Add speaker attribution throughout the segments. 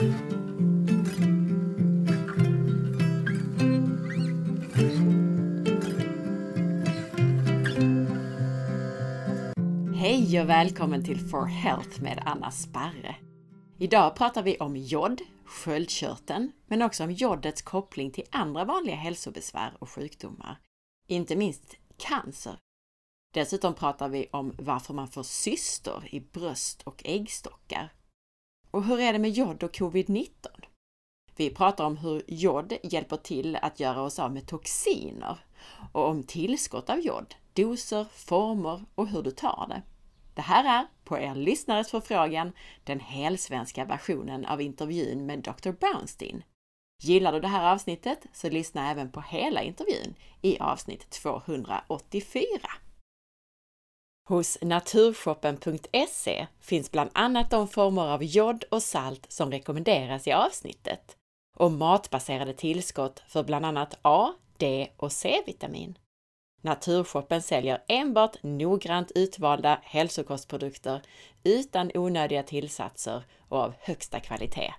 Speaker 1: Hej och välkommen till For Health med Anna Sparre. Idag pratar vi om jod, sköldkörteln, men också om jodets koppling till andra vanliga hälsobesvär och sjukdomar, inte minst cancer. Dessutom pratar vi om varför man får cystor i bröst och äggstockar. Och hur är det med jod och covid-19? Vi pratar om hur jod hjälper till att göra oss av med toxiner och om tillskott av jod, doser, former och hur du tar det. Det här är, på er lyssnares förfrågan, den helsvenska versionen av intervjun med Dr. Brownstein. Gillar du det här avsnittet så lyssna även på hela intervjun i avsnitt 284. Hos naturshoppen.se finns bland annat de former av jod och salt som rekommenderas i avsnittet och matbaserade tillskott för bland annat A, D och C-vitamin. Naturshoppen säljer enbart noggrant utvalda hälsokostprodukter utan onödiga tillsatser och av högsta kvalitet.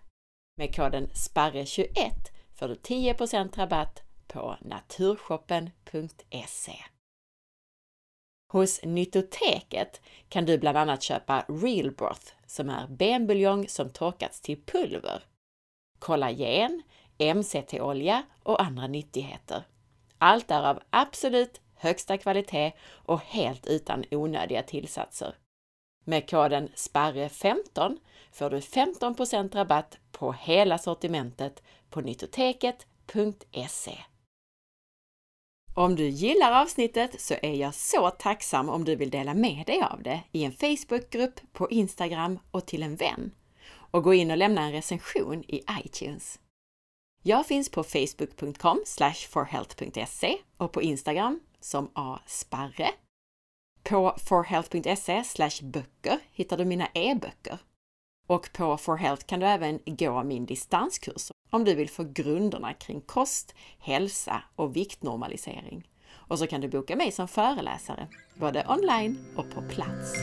Speaker 1: Med koden SPARRE21 får du 10% rabatt på naturshoppen.se. Hos Nytoteket kan du bland annat köpa Real Broth som är benbuljong som torkats till pulver, kollagen, MCT-olja och andra nyttigheter. Allt är av absolut högsta kvalitet och helt utan onödiga tillsatser. Med koden SPARRE15 får du 15% rabatt på hela sortimentet på nyttoteket.se. Om du gillar avsnittet så är jag så tacksam om du vill dela med dig av det i en Facebookgrupp, på Instagram och till en vän. Och gå in och lämna en recension i iTunes. Jag finns på facebook.com forhealth.se och på Instagram som asparre. På forhealth.se böcker hittar du mina e-böcker. Och på For Health kan du även gå min distanskurs om du vill få grunderna kring kost, hälsa och viktnormalisering. Och så kan du boka mig som föreläsare, både online och på plats.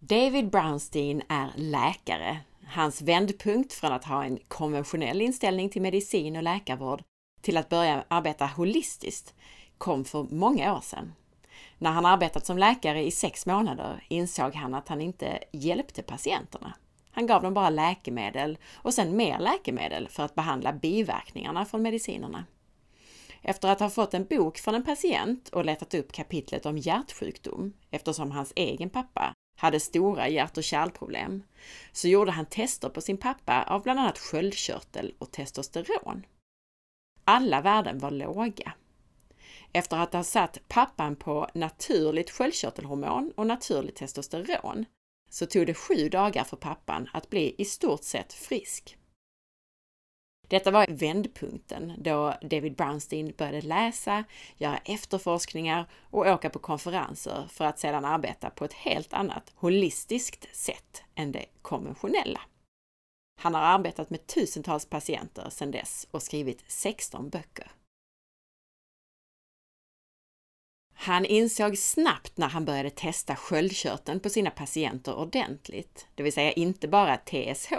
Speaker 1: David Brownstein är läkare Hans vändpunkt från att ha en konventionell inställning till medicin och läkarvård till att börja arbeta holistiskt kom för många år sedan. När han arbetat som läkare i sex månader insåg han att han inte hjälpte patienterna. Han gav dem bara läkemedel och sen mer läkemedel för att behandla biverkningarna från medicinerna. Efter att ha fått en bok från en patient och letat upp kapitlet om hjärtsjukdom, eftersom hans egen pappa hade stora hjärt och kärlproblem, så gjorde han tester på sin pappa av bland annat sköldkörtel och testosteron. Alla värden var låga. Efter att ha satt pappan på naturligt sköldkörtelhormon och naturligt testosteron så tog det sju dagar för pappan att bli i stort sett frisk. Detta var vändpunkten då David Brownstein började läsa, göra efterforskningar och åka på konferenser för att sedan arbeta på ett helt annat holistiskt sätt än det konventionella. Han har arbetat med tusentals patienter sedan dess och skrivit 16 böcker. Han insåg snabbt när han började testa sköldkörteln på sina patienter ordentligt, det vill säga inte bara TSH,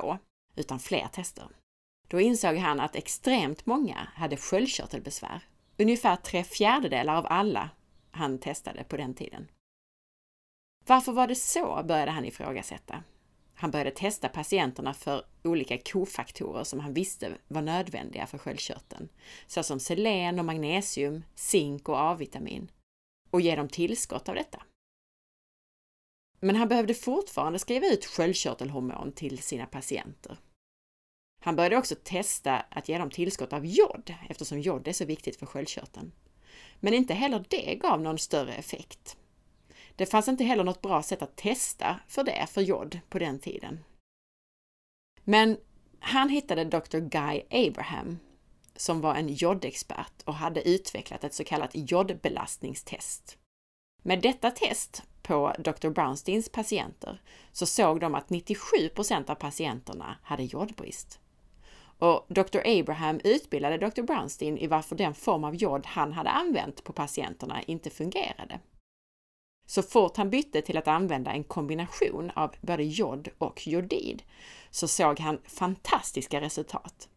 Speaker 1: utan fler tester. Då insåg han att extremt många hade sköldkörtelbesvär. Ungefär tre fjärdedelar av alla han testade på den tiden. Varför var det så, började han ifrågasätta. Han började testa patienterna för olika kofaktorer som han visste var nödvändiga för sköldkörteln, såsom selen och magnesium, zink och A-vitamin, och ge dem tillskott av detta. Men han behövde fortfarande skriva ut sköldkörtelhormon till sina patienter. Han började också testa att ge dem tillskott av jod eftersom jod är så viktigt för sköldkörteln. Men inte heller det gav någon större effekt. Det fanns inte heller något bra sätt att testa för det, för jod, på den tiden. Men han hittade Dr. Guy Abraham som var en jodexpert och hade utvecklat ett så kallat jodbelastningstest. Med detta test på Dr. Brownsteins patienter så såg de att 97% av patienterna hade jodbrist. Och Dr. Abraham utbildade Dr. Brownstein i varför den form av jod han hade använt på patienterna inte fungerade. Så fort han bytte till att använda en kombination av både jod och jodid så såg han fantastiska resultat.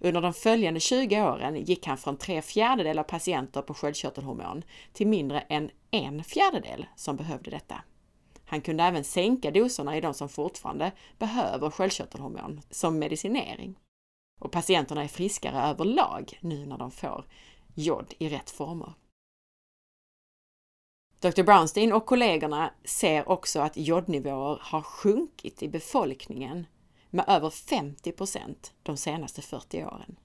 Speaker 1: Under de följande 20 åren gick han från tre fjärdedelar patienter på sköldkörtelhormon till mindre än en fjärdedel som behövde detta. Han kunde även sänka doserna i de som fortfarande behöver sköldkörtelhormon som medicinering. Och patienterna är friskare överlag nu när de får jod i rätt former. Dr Brownstein och kollegorna ser också att jodnivåer har sjunkit i befolkningen med över 50 procent de senaste 40 åren.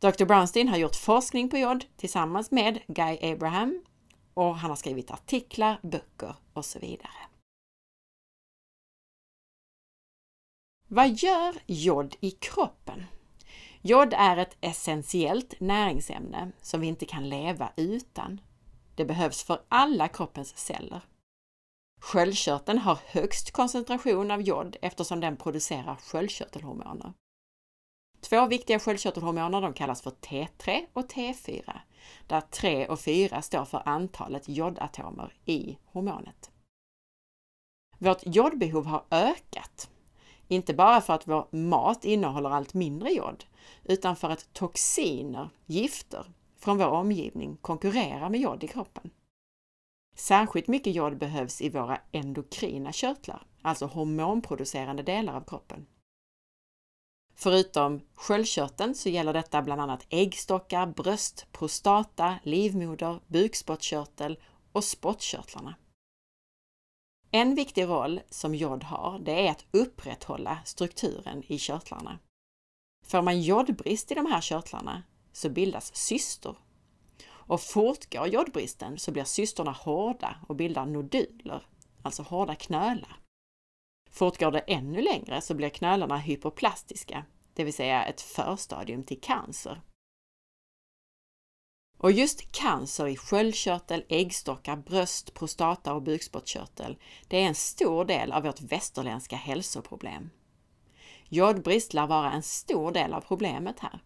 Speaker 1: Dr Brownstein har gjort forskning på jod tillsammans med Guy Abraham och han har skrivit artiklar, böcker och så vidare. Vad gör jod i kroppen? Jod är ett essentiellt näringsämne som vi inte kan leva utan. Det behövs för alla kroppens celler. Sköldkörteln har högst koncentration av jod eftersom den producerar sköldkörtelhormoner. Två viktiga sköldkörtelhormoner de kallas för T3 och T4, där 3 och 4 står för antalet jodatomer i hormonet. Vårt jodbehov har ökat, inte bara för att vår mat innehåller allt mindre jod, utan för att toxiner, gifter, från vår omgivning konkurrerar med jod i kroppen. Särskilt mycket jod behövs i våra endokrina körtlar, alltså hormonproducerande delar av kroppen. Förutom sköldkörteln så gäller detta bland annat äggstockar, bröst, prostata, livmoder, bukspottkörtel och spottkörtlarna. En viktig roll som jod har, det är att upprätthålla strukturen i körtlarna. Får man jodbrist i de här körtlarna så bildas cystor. Och fortgår jodbristen så blir cystorna hårda och bildar noduler, alltså hårda knölar. Fortgår det ännu längre så blir knölarna hypoplastiska, det vill säga ett förstadium till cancer. Och just cancer i sköldkörtel, äggstockar, bröst, prostata och bukspottkörtel, det är en stor del av vårt västerländska hälsoproblem. Jodbrist lär vara en stor del av problemet här.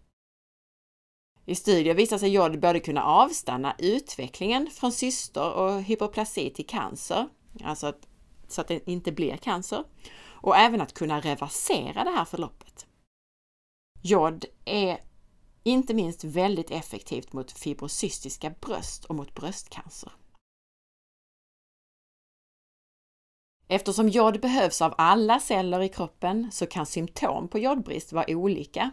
Speaker 1: I studier visar sig jod både kunna avstanna utvecklingen från cystor och hypoplasi till cancer, alltså att, så att det inte blir cancer, och även att kunna reversera det här förloppet. Jod är inte minst väldigt effektivt mot fibrocystiska bröst och mot bröstcancer. Eftersom jod behövs av alla celler i kroppen så kan symptom på jodbrist vara olika.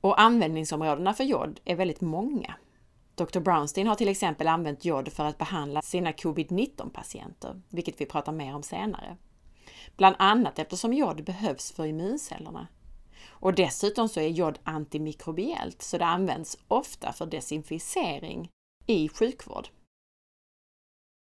Speaker 1: Och användningsområdena för jod är väldigt många. Dr Brownstein har till exempel använt jod för att behandla sina covid-19 patienter, vilket vi pratar mer om senare. Bland annat eftersom jod behövs för immuncellerna. Och dessutom så är jod antimikrobiellt, så det används ofta för desinficering i sjukvård.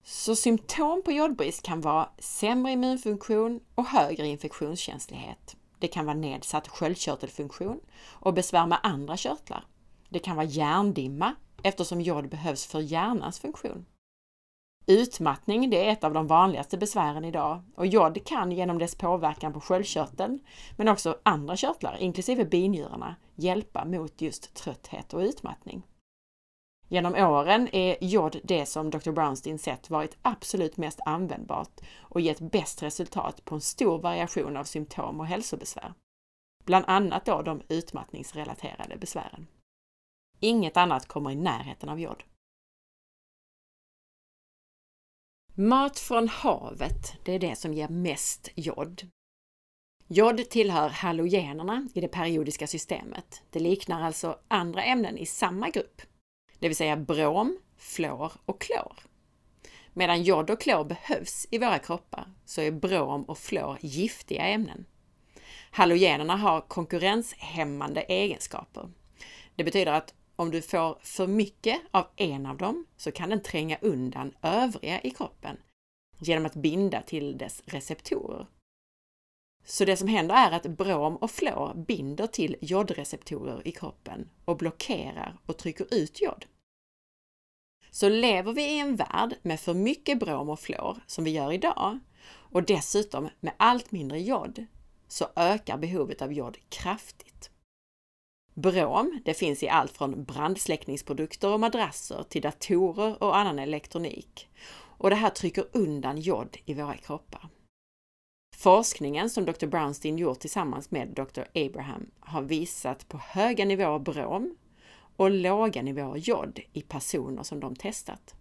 Speaker 1: Så symptom på jodbrist kan vara sämre immunfunktion och högre infektionskänslighet. Det kan vara nedsatt sköldkörtelfunktion och besvär med andra körtlar. Det kan vara hjärndimma eftersom jod behövs för hjärnans funktion. Utmattning det är ett av de vanligaste besvären idag och jod kan genom dess påverkan på sköldkörteln, men också andra körtlar, inklusive binjurarna, hjälpa mot just trötthet och utmattning. Genom åren är jod det som Dr. Brownstein sett varit absolut mest användbart och gett bäst resultat på en stor variation av symptom och hälsobesvär. Bland annat då de utmattningsrelaterade besvären. Inget annat kommer i närheten av jod. Mat från havet, det är det som ger mest jod. Jod tillhör halogenerna i det periodiska systemet. Det liknar alltså andra ämnen i samma grupp, det vill säga brom, fluor och klor. Medan jod och klor behövs i våra kroppar så är brom och fluor giftiga ämnen. Halogenerna har konkurrenshämmande egenskaper. Det betyder att om du får för mycket av en av dem så kan den tränga undan övriga i kroppen genom att binda till dess receptorer. Så det som händer är att brom och fluor binder till jodreceptorer i kroppen och blockerar och trycker ut jod. Så lever vi i en värld med för mycket brom och fluor, som vi gör idag, och dessutom med allt mindre jod, så ökar behovet av jod kraftigt. Brom, det finns i allt från brandsläckningsprodukter och madrasser till datorer och annan elektronik. Och det här trycker undan jod i våra kroppar. Forskningen som Dr. Brownstein gjort tillsammans med Dr. Abraham har visat på höga nivåer brom och låga nivåer jod i personer som de testat.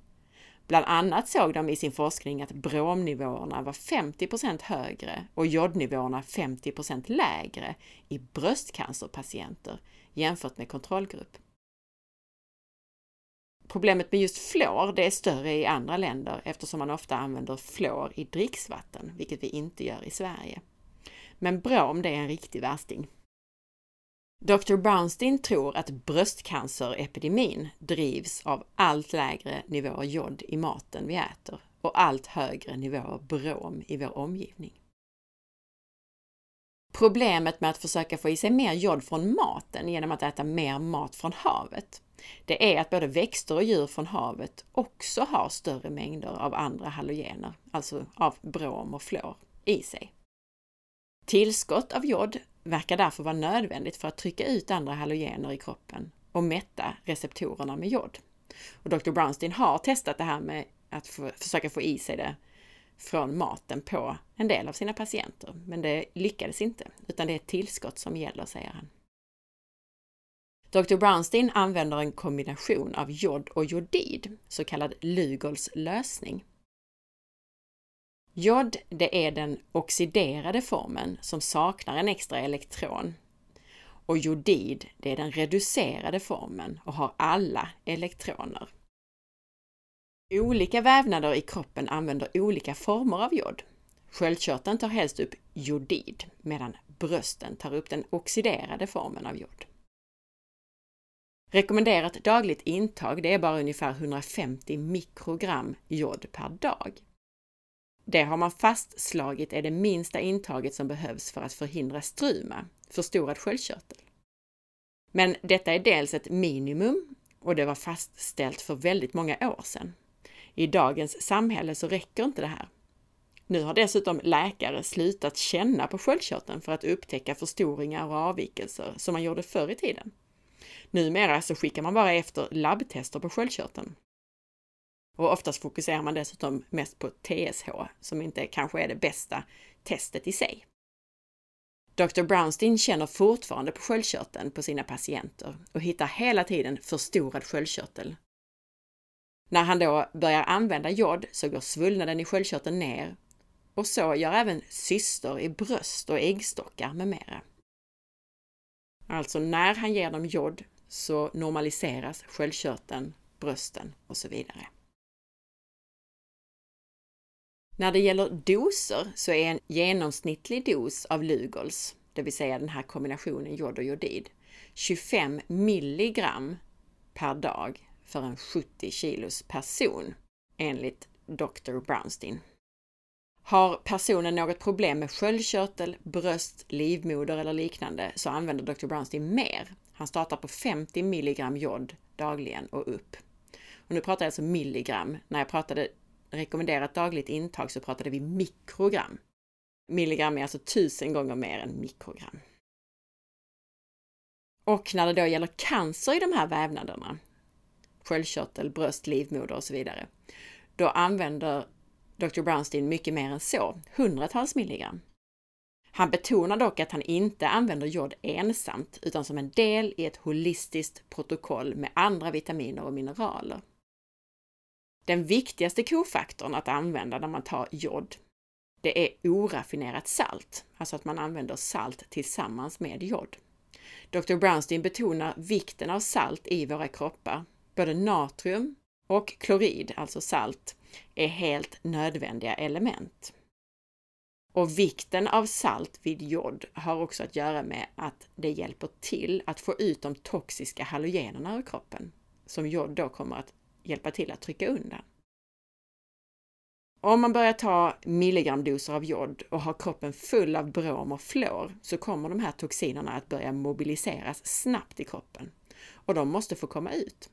Speaker 1: Bland annat såg de i sin forskning att bromnivåerna var 50% högre och jodnivåerna 50% lägre i bröstcancerpatienter jämfört med kontrollgrupp. Problemet med just fluor, det är större i andra länder eftersom man ofta använder fluor i dricksvatten, vilket vi inte gör i Sverige. Men brom, det är en riktig värsting. Dr. Brownstein tror att bröstcancerepidemin drivs av allt lägre nivåer jod i maten vi äter och allt högre nivåer brom i vår omgivning. Problemet med att försöka få i sig mer jod från maten genom att äta mer mat från havet, det är att både växter och djur från havet också har större mängder av andra halogener, alltså av brom och fluor, i sig. Tillskott av jod verkar därför vara nödvändigt för att trycka ut andra halogener i kroppen och mätta receptorerna med jod. Och Dr. Brownstein har testat det här med att försöka få i sig det från maten på en del av sina patienter, men det lyckades inte, utan det är ett tillskott som gäller, säger han. Dr. Brownstein använder en kombination av jod och jodid, så kallad Lugols lösning. Jod, det är den oxiderade formen som saknar en extra elektron. Och jodid, det är den reducerade formen och har alla elektroner. Olika vävnader i kroppen använder olika former av jod. Sköldkörteln tar helst upp jodid, medan brösten tar upp den oxiderade formen av jod. Rekommenderat dagligt intag det är bara ungefär 150 mikrogram jod per dag. Det har man fastslagit är det minsta intaget som behövs för att förhindra struma, förstorad sköldkörtel. Men detta är dels ett minimum och det var fastställt för väldigt många år sedan. I dagens samhälle så räcker inte det här. Nu har dessutom läkare slutat känna på sköldkörteln för att upptäcka förstoringar och avvikelser som man gjorde förr i tiden. Numera så skickar man bara efter labbtester på sköldkörteln. Och oftast fokuserar man dessutom mest på TSH, som inte kanske är det bästa testet i sig. Dr. Brownstein känner fortfarande på sköldkörteln på sina patienter och hittar hela tiden förstorad sköldkörtel. När han då börjar använda jod så går svullnaden i sköldkörteln ner och så gör även syster i bröst och äggstockar med mera. Alltså när han ger dem jod så normaliseras sköldkörteln, brösten och så vidare. När det gäller doser så är en genomsnittlig dos av Lugols, det vill säga den här kombinationen jod och jodid, 25 milligram per dag för en 70 kilos person enligt Dr. Brownstein. Har personen något problem med sköldkörtel, bröst, livmoder eller liknande så använder Dr. Brownstein mer. Han startar på 50 milligram jod dagligen och upp. Och nu pratar jag alltså milligram. När jag pratade rekommenderat dagligt intag så pratade vi mikrogram. Milligram är alltså tusen gånger mer än mikrogram. Och när det då gäller cancer i de här vävnaderna, sköldkörtel, bröst, livmoder och så vidare, då använder Dr. Brownstein mycket mer än så, hundratals milligram. Han betonar dock att han inte använder jod ensamt utan som en del i ett holistiskt protokoll med andra vitaminer och mineraler. Den viktigaste kofaktorn att använda när man tar jod, det är oraffinerat salt, alltså att man använder salt tillsammans med jod. Dr. Brownstein betonar vikten av salt i våra kroppar. Både natrium och klorid, alltså salt, är helt nödvändiga element. Och vikten av salt vid jod har också att göra med att det hjälper till att få ut de toxiska halogenerna ur kroppen, som jod då kommer att hjälpa till att trycka undan. Om man börjar ta milligramdoser av jod och har kroppen full av brom och fluor så kommer de här toxinerna att börja mobiliseras snabbt i kroppen och de måste få komma ut.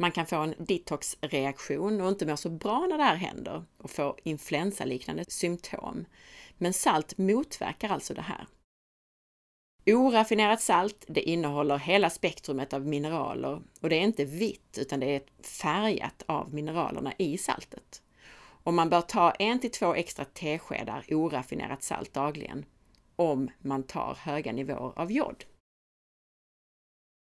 Speaker 1: Man kan få en detoxreaktion och inte må så bra när det här händer och få influensaliknande symptom. Men salt motverkar alltså det här. Oraffinerat salt, det innehåller hela spektrumet av mineraler och det är inte vitt utan det är färgat av mineralerna i saltet. Och man bör ta en till två extra teskedar oraffinerat salt dagligen om man tar höga nivåer av jod.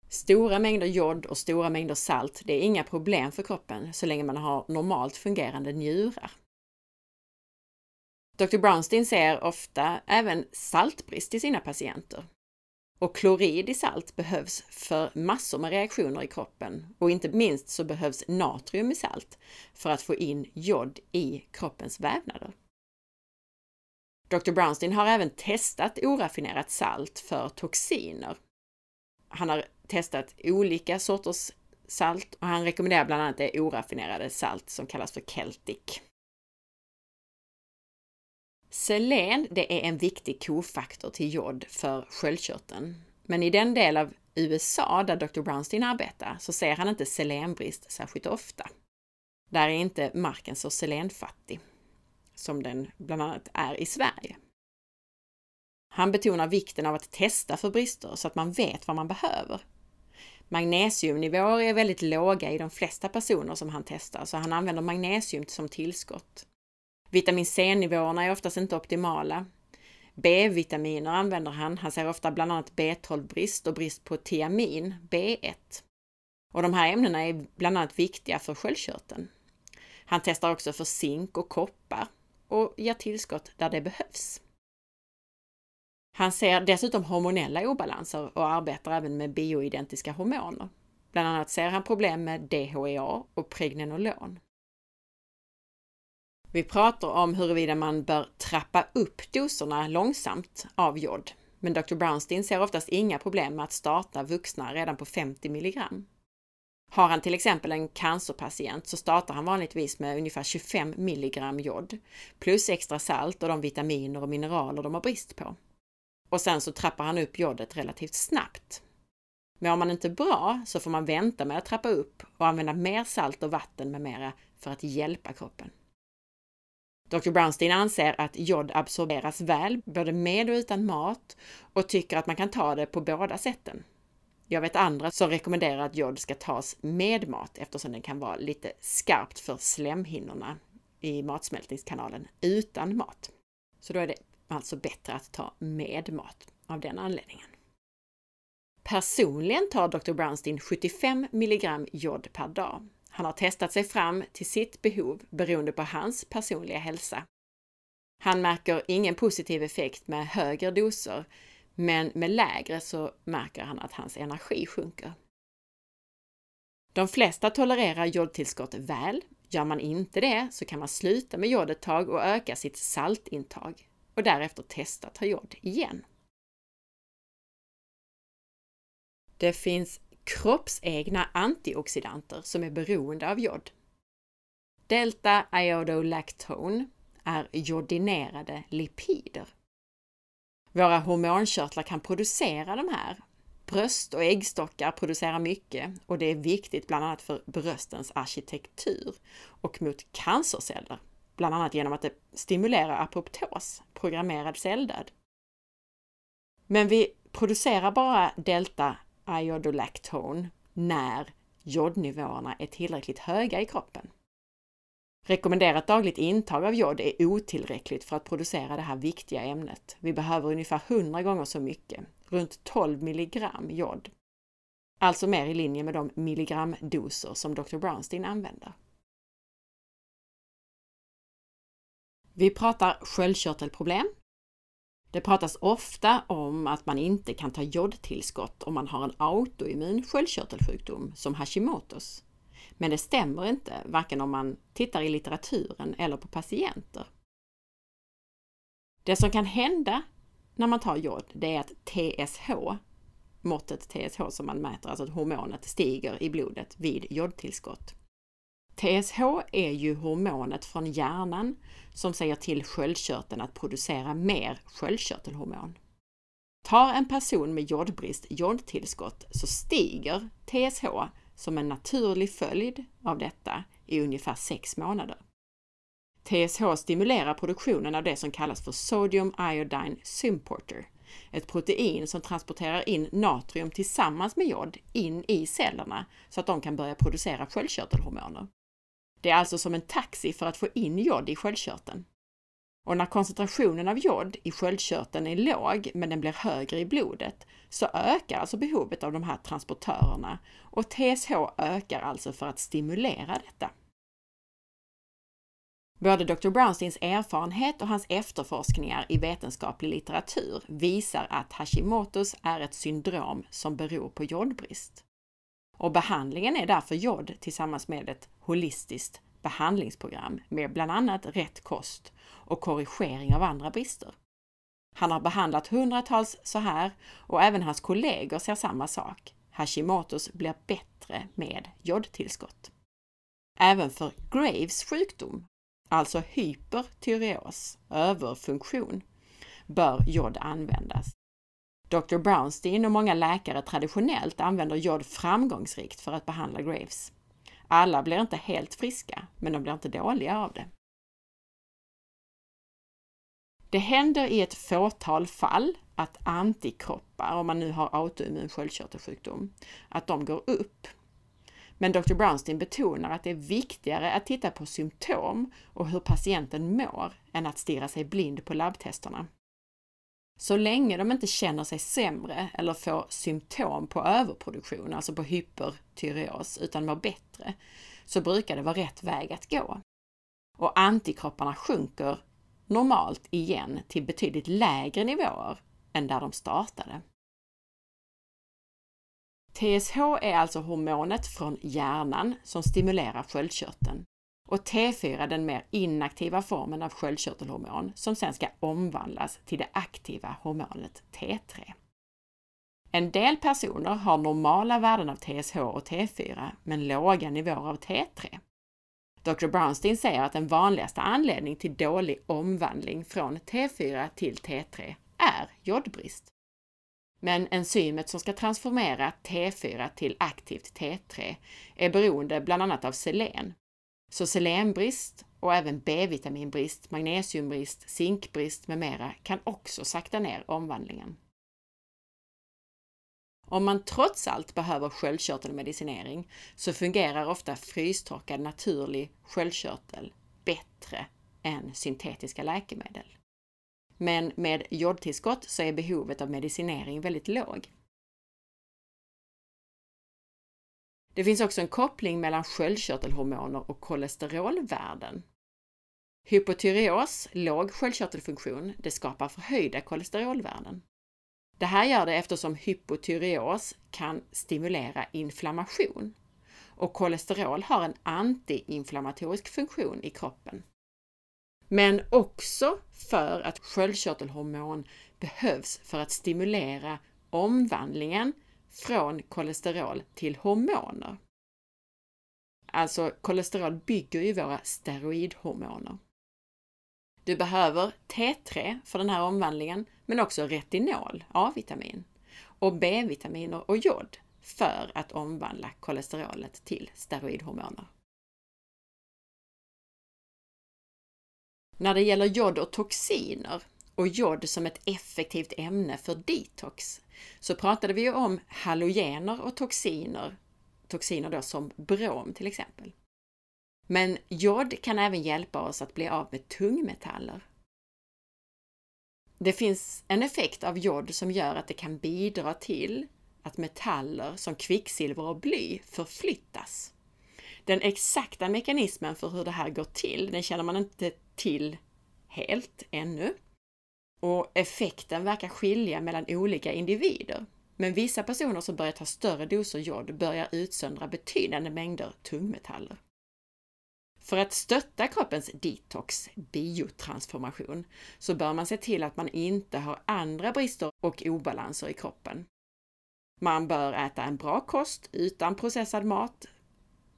Speaker 1: Stora mängder jod och stora mängder salt, det är inga problem för kroppen så länge man har normalt fungerande njurar. Dr. Brownstein ser ofta även saltbrist i sina patienter. Och klorid i salt behövs för massor med reaktioner i kroppen och inte minst så behövs natrium i salt för att få in jod i kroppens vävnader. Dr. Brownstein har även testat oraffinerat salt för toxiner. Han har testat olika sorters salt och han rekommenderar bland annat det oraffinerade salt som kallas för Celtic. Selen, det är en viktig kofaktor till jod för sköldkörteln. Men i den del av USA där Dr. Brownstein arbetar så ser han inte selenbrist särskilt ofta. Där är inte marken så selenfattig som den bland annat är i Sverige. Han betonar vikten av att testa för brister så att man vet vad man behöver. Magnesiumnivåer är väldigt låga i de flesta personer som han testar, så han använder magnesium som tillskott. Vitamin C-nivåerna är oftast inte optimala. B-vitaminer använder han. Han ser ofta bland annat B12-brist och brist på tiamin, B1. Och de här ämnena är bland annat viktiga för sköldkörteln. Han testar också för zink och koppar och ger tillskott där det behövs. Han ser dessutom hormonella obalanser och arbetar även med bioidentiska hormoner. Bland annat ser han problem med DHEA och pregnenolon. Vi pratar om huruvida man bör trappa upp doserna långsamt av jod, men Dr. Brownstein ser oftast inga problem med att starta vuxna redan på 50 milligram. Har han till exempel en cancerpatient så startar han vanligtvis med ungefär 25 milligram jod plus extra salt och de vitaminer och mineraler de har brist på. Och sen så trappar han upp jodet relativt snabbt. Men om man inte är bra så får man vänta med att trappa upp och använda mer salt och vatten med mera för att hjälpa kroppen. Dr. Brownstein anser att jod absorberas väl, både med och utan mat och tycker att man kan ta det på båda sätten. Jag vet andra som rekommenderar att jod ska tas med mat eftersom den kan vara lite skarpt för slemhinnorna i matsmältningskanalen utan mat. Så då är det alltså bättre att ta med mat av den anledningen. Personligen tar Dr. Brownstein 75 mg jod per dag han har testat sig fram till sitt behov beroende på hans personliga hälsa. Han märker ingen positiv effekt med högre doser, men med lägre så märker han att hans energi sjunker. De flesta tolererar jodtillskott väl. Gör man inte det så kan man sluta med jod ett tag och öka sitt saltintag och därefter testa ta jod igen. Det finns kroppsegna antioxidanter som är beroende av jod. Delta-iodolactone är jodinerade lipider. Våra hormonkörtlar kan producera de här. Bröst och äggstockar producerar mycket och det är viktigt bland annat för bröstens arkitektur och mot cancerceller, bland annat genom att det stimulerar apoptos, programmerad celldöd. Men vi producerar bara delta iodolactone när jodnivåerna är tillräckligt höga i kroppen. Rekommenderat dagligt intag av jod är otillräckligt för att producera det här viktiga ämnet. Vi behöver ungefär 100 gånger så mycket, runt 12 milligram jod. Alltså mer i linje med de milligramdoser som Dr. Brownstein använder. Vi pratar sköldkörtelproblem, det pratas ofta om att man inte kan ta jodtillskott om man har en autoimmun sköldkörtelsjukdom som Hashimotos. Men det stämmer inte, varken om man tittar i litteraturen eller på patienter. Det som kan hända när man tar jod, det är att TSH, måttet TSH som man mäter, alltså hormonet stiger i blodet vid jodtillskott. TSH är ju hormonet från hjärnan som säger till sköldkörteln att producera mer sköldkörtelhormon. Tar en person med jodbrist jodtillskott så stiger TSH som en naturlig följd av detta i ungefär sex månader. TSH stimulerar produktionen av det som kallas för Sodium Iodine Symporter, ett protein som transporterar in natrium tillsammans med jod in i cellerna så att de kan börja producera sköldkörtelhormoner. Det är alltså som en taxi för att få in jod i sköldkörteln. Och när koncentrationen av jod i sköldkörteln är låg, men den blir högre i blodet, så ökar alltså behovet av de här transportörerna och TSH ökar alltså för att stimulera detta. Både Dr. Brownsteins erfarenhet och hans efterforskningar i vetenskaplig litteratur visar att Hashimotos är ett syndrom som beror på jodbrist. Och behandlingen är därför jod tillsammans med ett holistiskt behandlingsprogram med bland annat rätt kost och korrigering av andra brister. Han har behandlat hundratals så här och även hans kollegor ser samma sak. Hashimotos blir bättre med jodtillskott. Även för Graves sjukdom, alltså hypertyreos, överfunktion, bör jod användas. Dr. Brownstein och många läkare traditionellt använder jod framgångsrikt för att behandla Graves. Alla blir inte helt friska, men de blir inte dåliga av det. Det händer i ett fåtal fall att antikroppar, om man nu har autoimmun sköldkörtelsjukdom, att de går upp. Men Dr. Brownstein betonar att det är viktigare att titta på symptom och hur patienten mår än att stirra sig blind på labbtesterna. Så länge de inte känner sig sämre eller får symptom på överproduktion, alltså på hypertyreos, utan mår bättre, så brukar det vara rätt väg att gå. Och antikropparna sjunker normalt igen till betydligt lägre nivåer än där de startade. TSH är alltså hormonet från hjärnan som stimulerar sköldkörteln och T4 den mer inaktiva formen av sköldkörtelhormon som sen ska omvandlas till det aktiva hormonet T3. En del personer har normala värden av TSH och T4 men låga nivåer av T3. Dr. Brownstein säger att den vanligaste anledningen till dålig omvandling från T4 till T3 är jodbrist. Men enzymet som ska transformera T4 till aktivt T3 är beroende bland annat av selen. Så selenbrist och även B-vitaminbrist, magnesiumbrist, zinkbrist med mera kan också sakta ner omvandlingen. Om man trots allt behöver sköldkörtelmedicinering så fungerar ofta frystorkad naturlig sköldkörtel bättre än syntetiska läkemedel. Men med jodtillskott så är behovet av medicinering väldigt låg. Det finns också en koppling mellan sköldkörtelhormoner och kolesterolvärden. Hypotyreos, låg sköldkörtelfunktion, det skapar förhöjda kolesterolvärden. Det här gör det eftersom hypotyreos kan stimulera inflammation och kolesterol har en antiinflammatorisk funktion i kroppen. Men också för att sköldkörtelhormon behövs för att stimulera omvandlingen från kolesterol till hormoner. Alltså kolesterol bygger ju våra steroidhormoner. Du behöver T3 för den här omvandlingen, men också retinol, A-vitamin, och B-vitaminer och jod för att omvandla kolesterolet till steroidhormoner. När det gäller jod och toxiner och jod som ett effektivt ämne för detox så pratade vi ju om halogener och toxiner, toxiner då som brom till exempel. Men jod kan även hjälpa oss att bli av med tungmetaller. Det finns en effekt av jod som gör att det kan bidra till att metaller som kvicksilver och bly förflyttas. Den exakta mekanismen för hur det här går till, den känner man inte till helt ännu. Och effekten verkar skilja mellan olika individer. Men vissa personer som börjar ta större doser jod börjar utsöndra betydande mängder tungmetaller. För att stötta kroppens detox, biotransformation, så bör man se till att man inte har andra brister och obalanser i kroppen. Man bör äta en bra kost utan processad mat,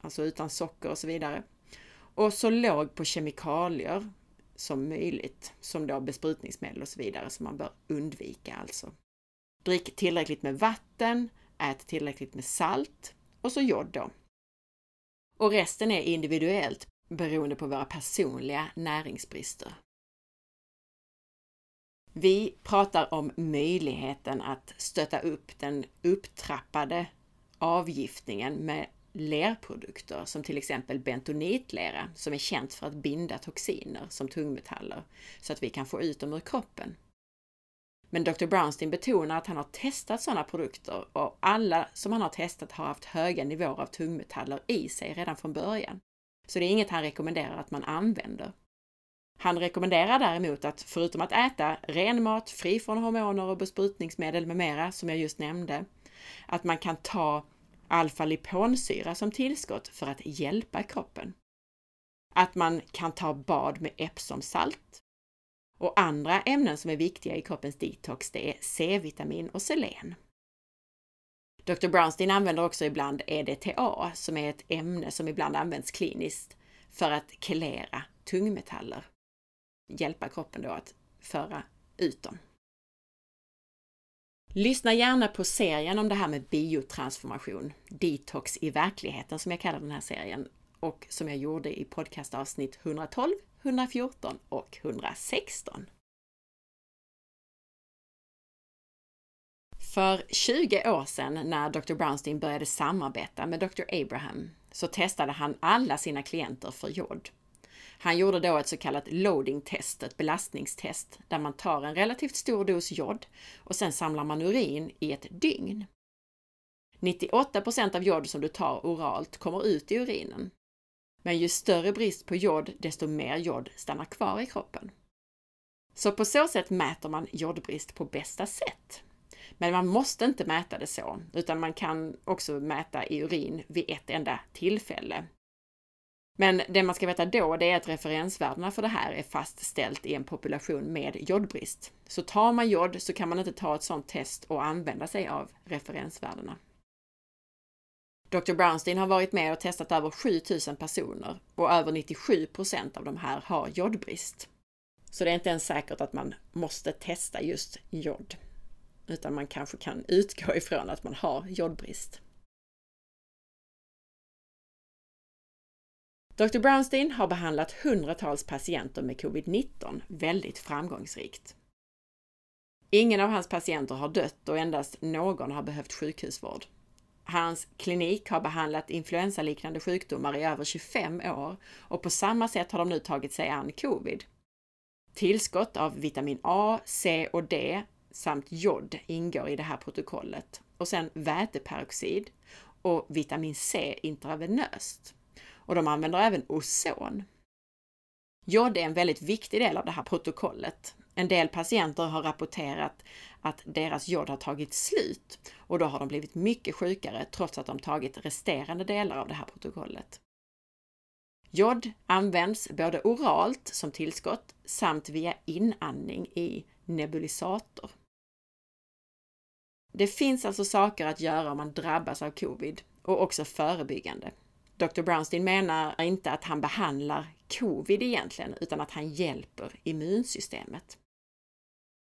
Speaker 1: alltså utan socker och så vidare. Och så låg på kemikalier som möjligt, som då besprutningsmedel och så vidare, som man bör undvika alltså. Drick tillräckligt med vatten, ät tillräckligt med salt och så jod då. Och resten är individuellt beroende på våra personliga näringsbrister. Vi pratar om möjligheten att stötta upp den upptrappade avgiftningen med lerprodukter som till exempel bentonitlera som är känt för att binda toxiner som tungmetaller så att vi kan få ut dem ur kroppen. Men Dr. Brownstein betonar att han har testat sådana produkter och alla som han har testat har haft höga nivåer av tungmetaller i sig redan från början. Så det är inget han rekommenderar att man använder. Han rekommenderar däremot att förutom att äta ren mat fri från hormoner och besprutningsmedel med mera, som jag just nämnde, att man kan ta alfa-liponsyra som tillskott för att hjälpa kroppen. Att man kan ta bad med Epsomsalt. Och andra ämnen som är viktiga i kroppens detox, det är C-vitamin och selen. Dr. Brownstein använder också ibland EDTA, som är ett ämne som ibland används kliniskt för att kelera tungmetaller. Hjälpa kroppen då att föra ut dem. Lyssna gärna på serien om det här med biotransformation, detox i verkligheten som jag kallar den här serien och som jag gjorde i podcastavsnitt 112, 114 och 116. För 20 år sedan när Dr. Brownstein började samarbeta med Dr. Abraham så testade han alla sina klienter för jod. Han gjorde då ett så kallat loading test, ett belastningstest, där man tar en relativt stor dos jod och sen samlar man urin i ett dygn. 98% av jod som du tar oralt kommer ut i urinen. Men ju större brist på jod, desto mer jod stannar kvar i kroppen. Så på så sätt mäter man jodbrist på bästa sätt. Men man måste inte mäta det så, utan man kan också mäta i urin vid ett enda tillfälle. Men det man ska veta då, det är att referensvärdena för det här är fastställt i en population med jodbrist. Så tar man jod så kan man inte ta ett sådant test och använda sig av referensvärdena. Dr. Brownstein har varit med och testat över 7000 personer och över 97 av de här har jodbrist. Så det är inte ens säkert att man måste testa just jod, utan man kanske kan utgå ifrån att man har jodbrist. Dr. Brownstein har behandlat hundratals patienter med covid-19 väldigt framgångsrikt. Ingen av hans patienter har dött och endast någon har behövt sjukhusvård. Hans klinik har behandlat influensaliknande sjukdomar i över 25 år och på samma sätt har de nu tagit sig an covid. Tillskott av vitamin A, C och D samt jod ingår i det här protokollet och sen väteperoxid och vitamin C intravenöst och de använder även ozon. Jod är en väldigt viktig del av det här protokollet. En del patienter har rapporterat att deras jod har tagit slut och då har de blivit mycket sjukare trots att de tagit resterande delar av det här protokollet. Jod används både oralt som tillskott samt via inandning i nebulisator. Det finns alltså saker att göra om man drabbas av covid och också förebyggande. Dr. Brownstein menar inte att han behandlar covid egentligen, utan att han hjälper immunsystemet.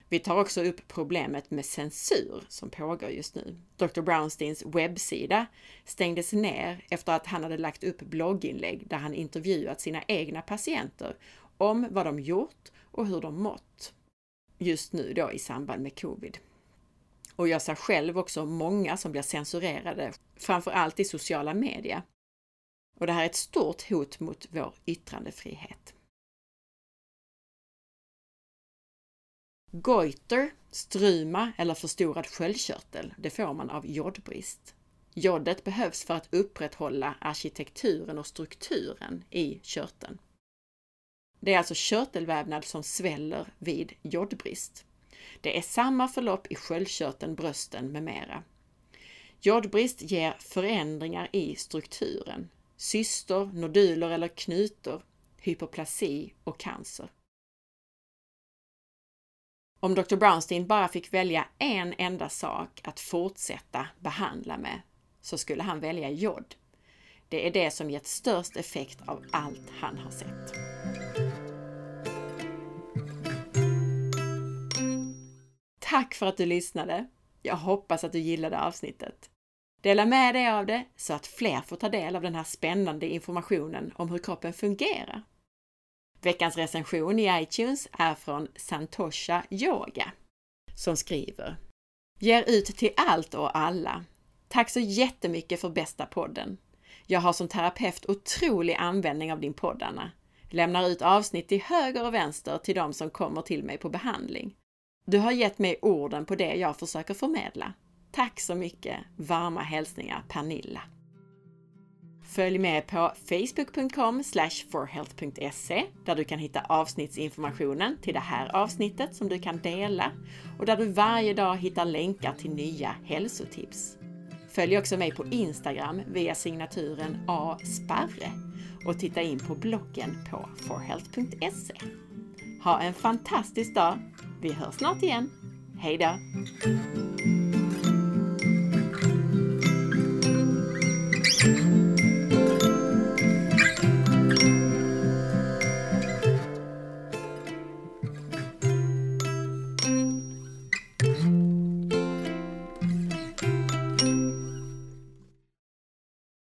Speaker 1: Vi tar också upp problemet med censur som pågår just nu. Dr. Brownsteins webbsida stängdes ner efter att han hade lagt upp blogginlägg där han intervjuat sina egna patienter om vad de gjort och hur de mått just nu då i samband med covid. Och jag ser själv också många som blir censurerade, framför allt i sociala medier, och det här är ett stort hot mot vår yttrandefrihet. Goiter, struma eller förstorad sköldkörtel, det får man av jodbrist. Jodet behövs för att upprätthålla arkitekturen och strukturen i körteln. Det är alltså körtelvävnad som sväller vid jodbrist. Det är samma förlopp i sköldkörteln, brösten med mera. Jodbrist ger förändringar i strukturen, cystor, noduler eller knutor, hypoplasi och cancer. Om Dr. Brownstein bara fick välja en enda sak att fortsätta behandla med så skulle han välja jod. Det är det som gett störst effekt av allt han har sett. Tack för att du lyssnade! Jag hoppas att du gillade avsnittet. Dela med dig av det så att fler får ta del av den här spännande informationen om hur kroppen fungerar. Veckans recension i iTunes är från Santosha Yoga som skriver Ger ut till allt och alla. Tack så jättemycket för bästa podden. Jag har som terapeut otrolig användning av din podd, Anna. Lämnar ut avsnitt till höger och vänster till de som kommer till mig på behandling. Du har gett mig orden på det jag försöker förmedla. Tack så mycket! Varma hälsningar Pernilla. Följ med på facebook.com forhealth.se där du kan hitta avsnittsinformationen till det här avsnittet som du kan dela och där du varje dag hittar länkar till nya hälsotips. Följ också mig på Instagram via signaturen asparre och titta in på bloggen på forhealth.se. Ha en fantastisk dag! Vi hörs snart igen. Hejdå! Mm-hmm.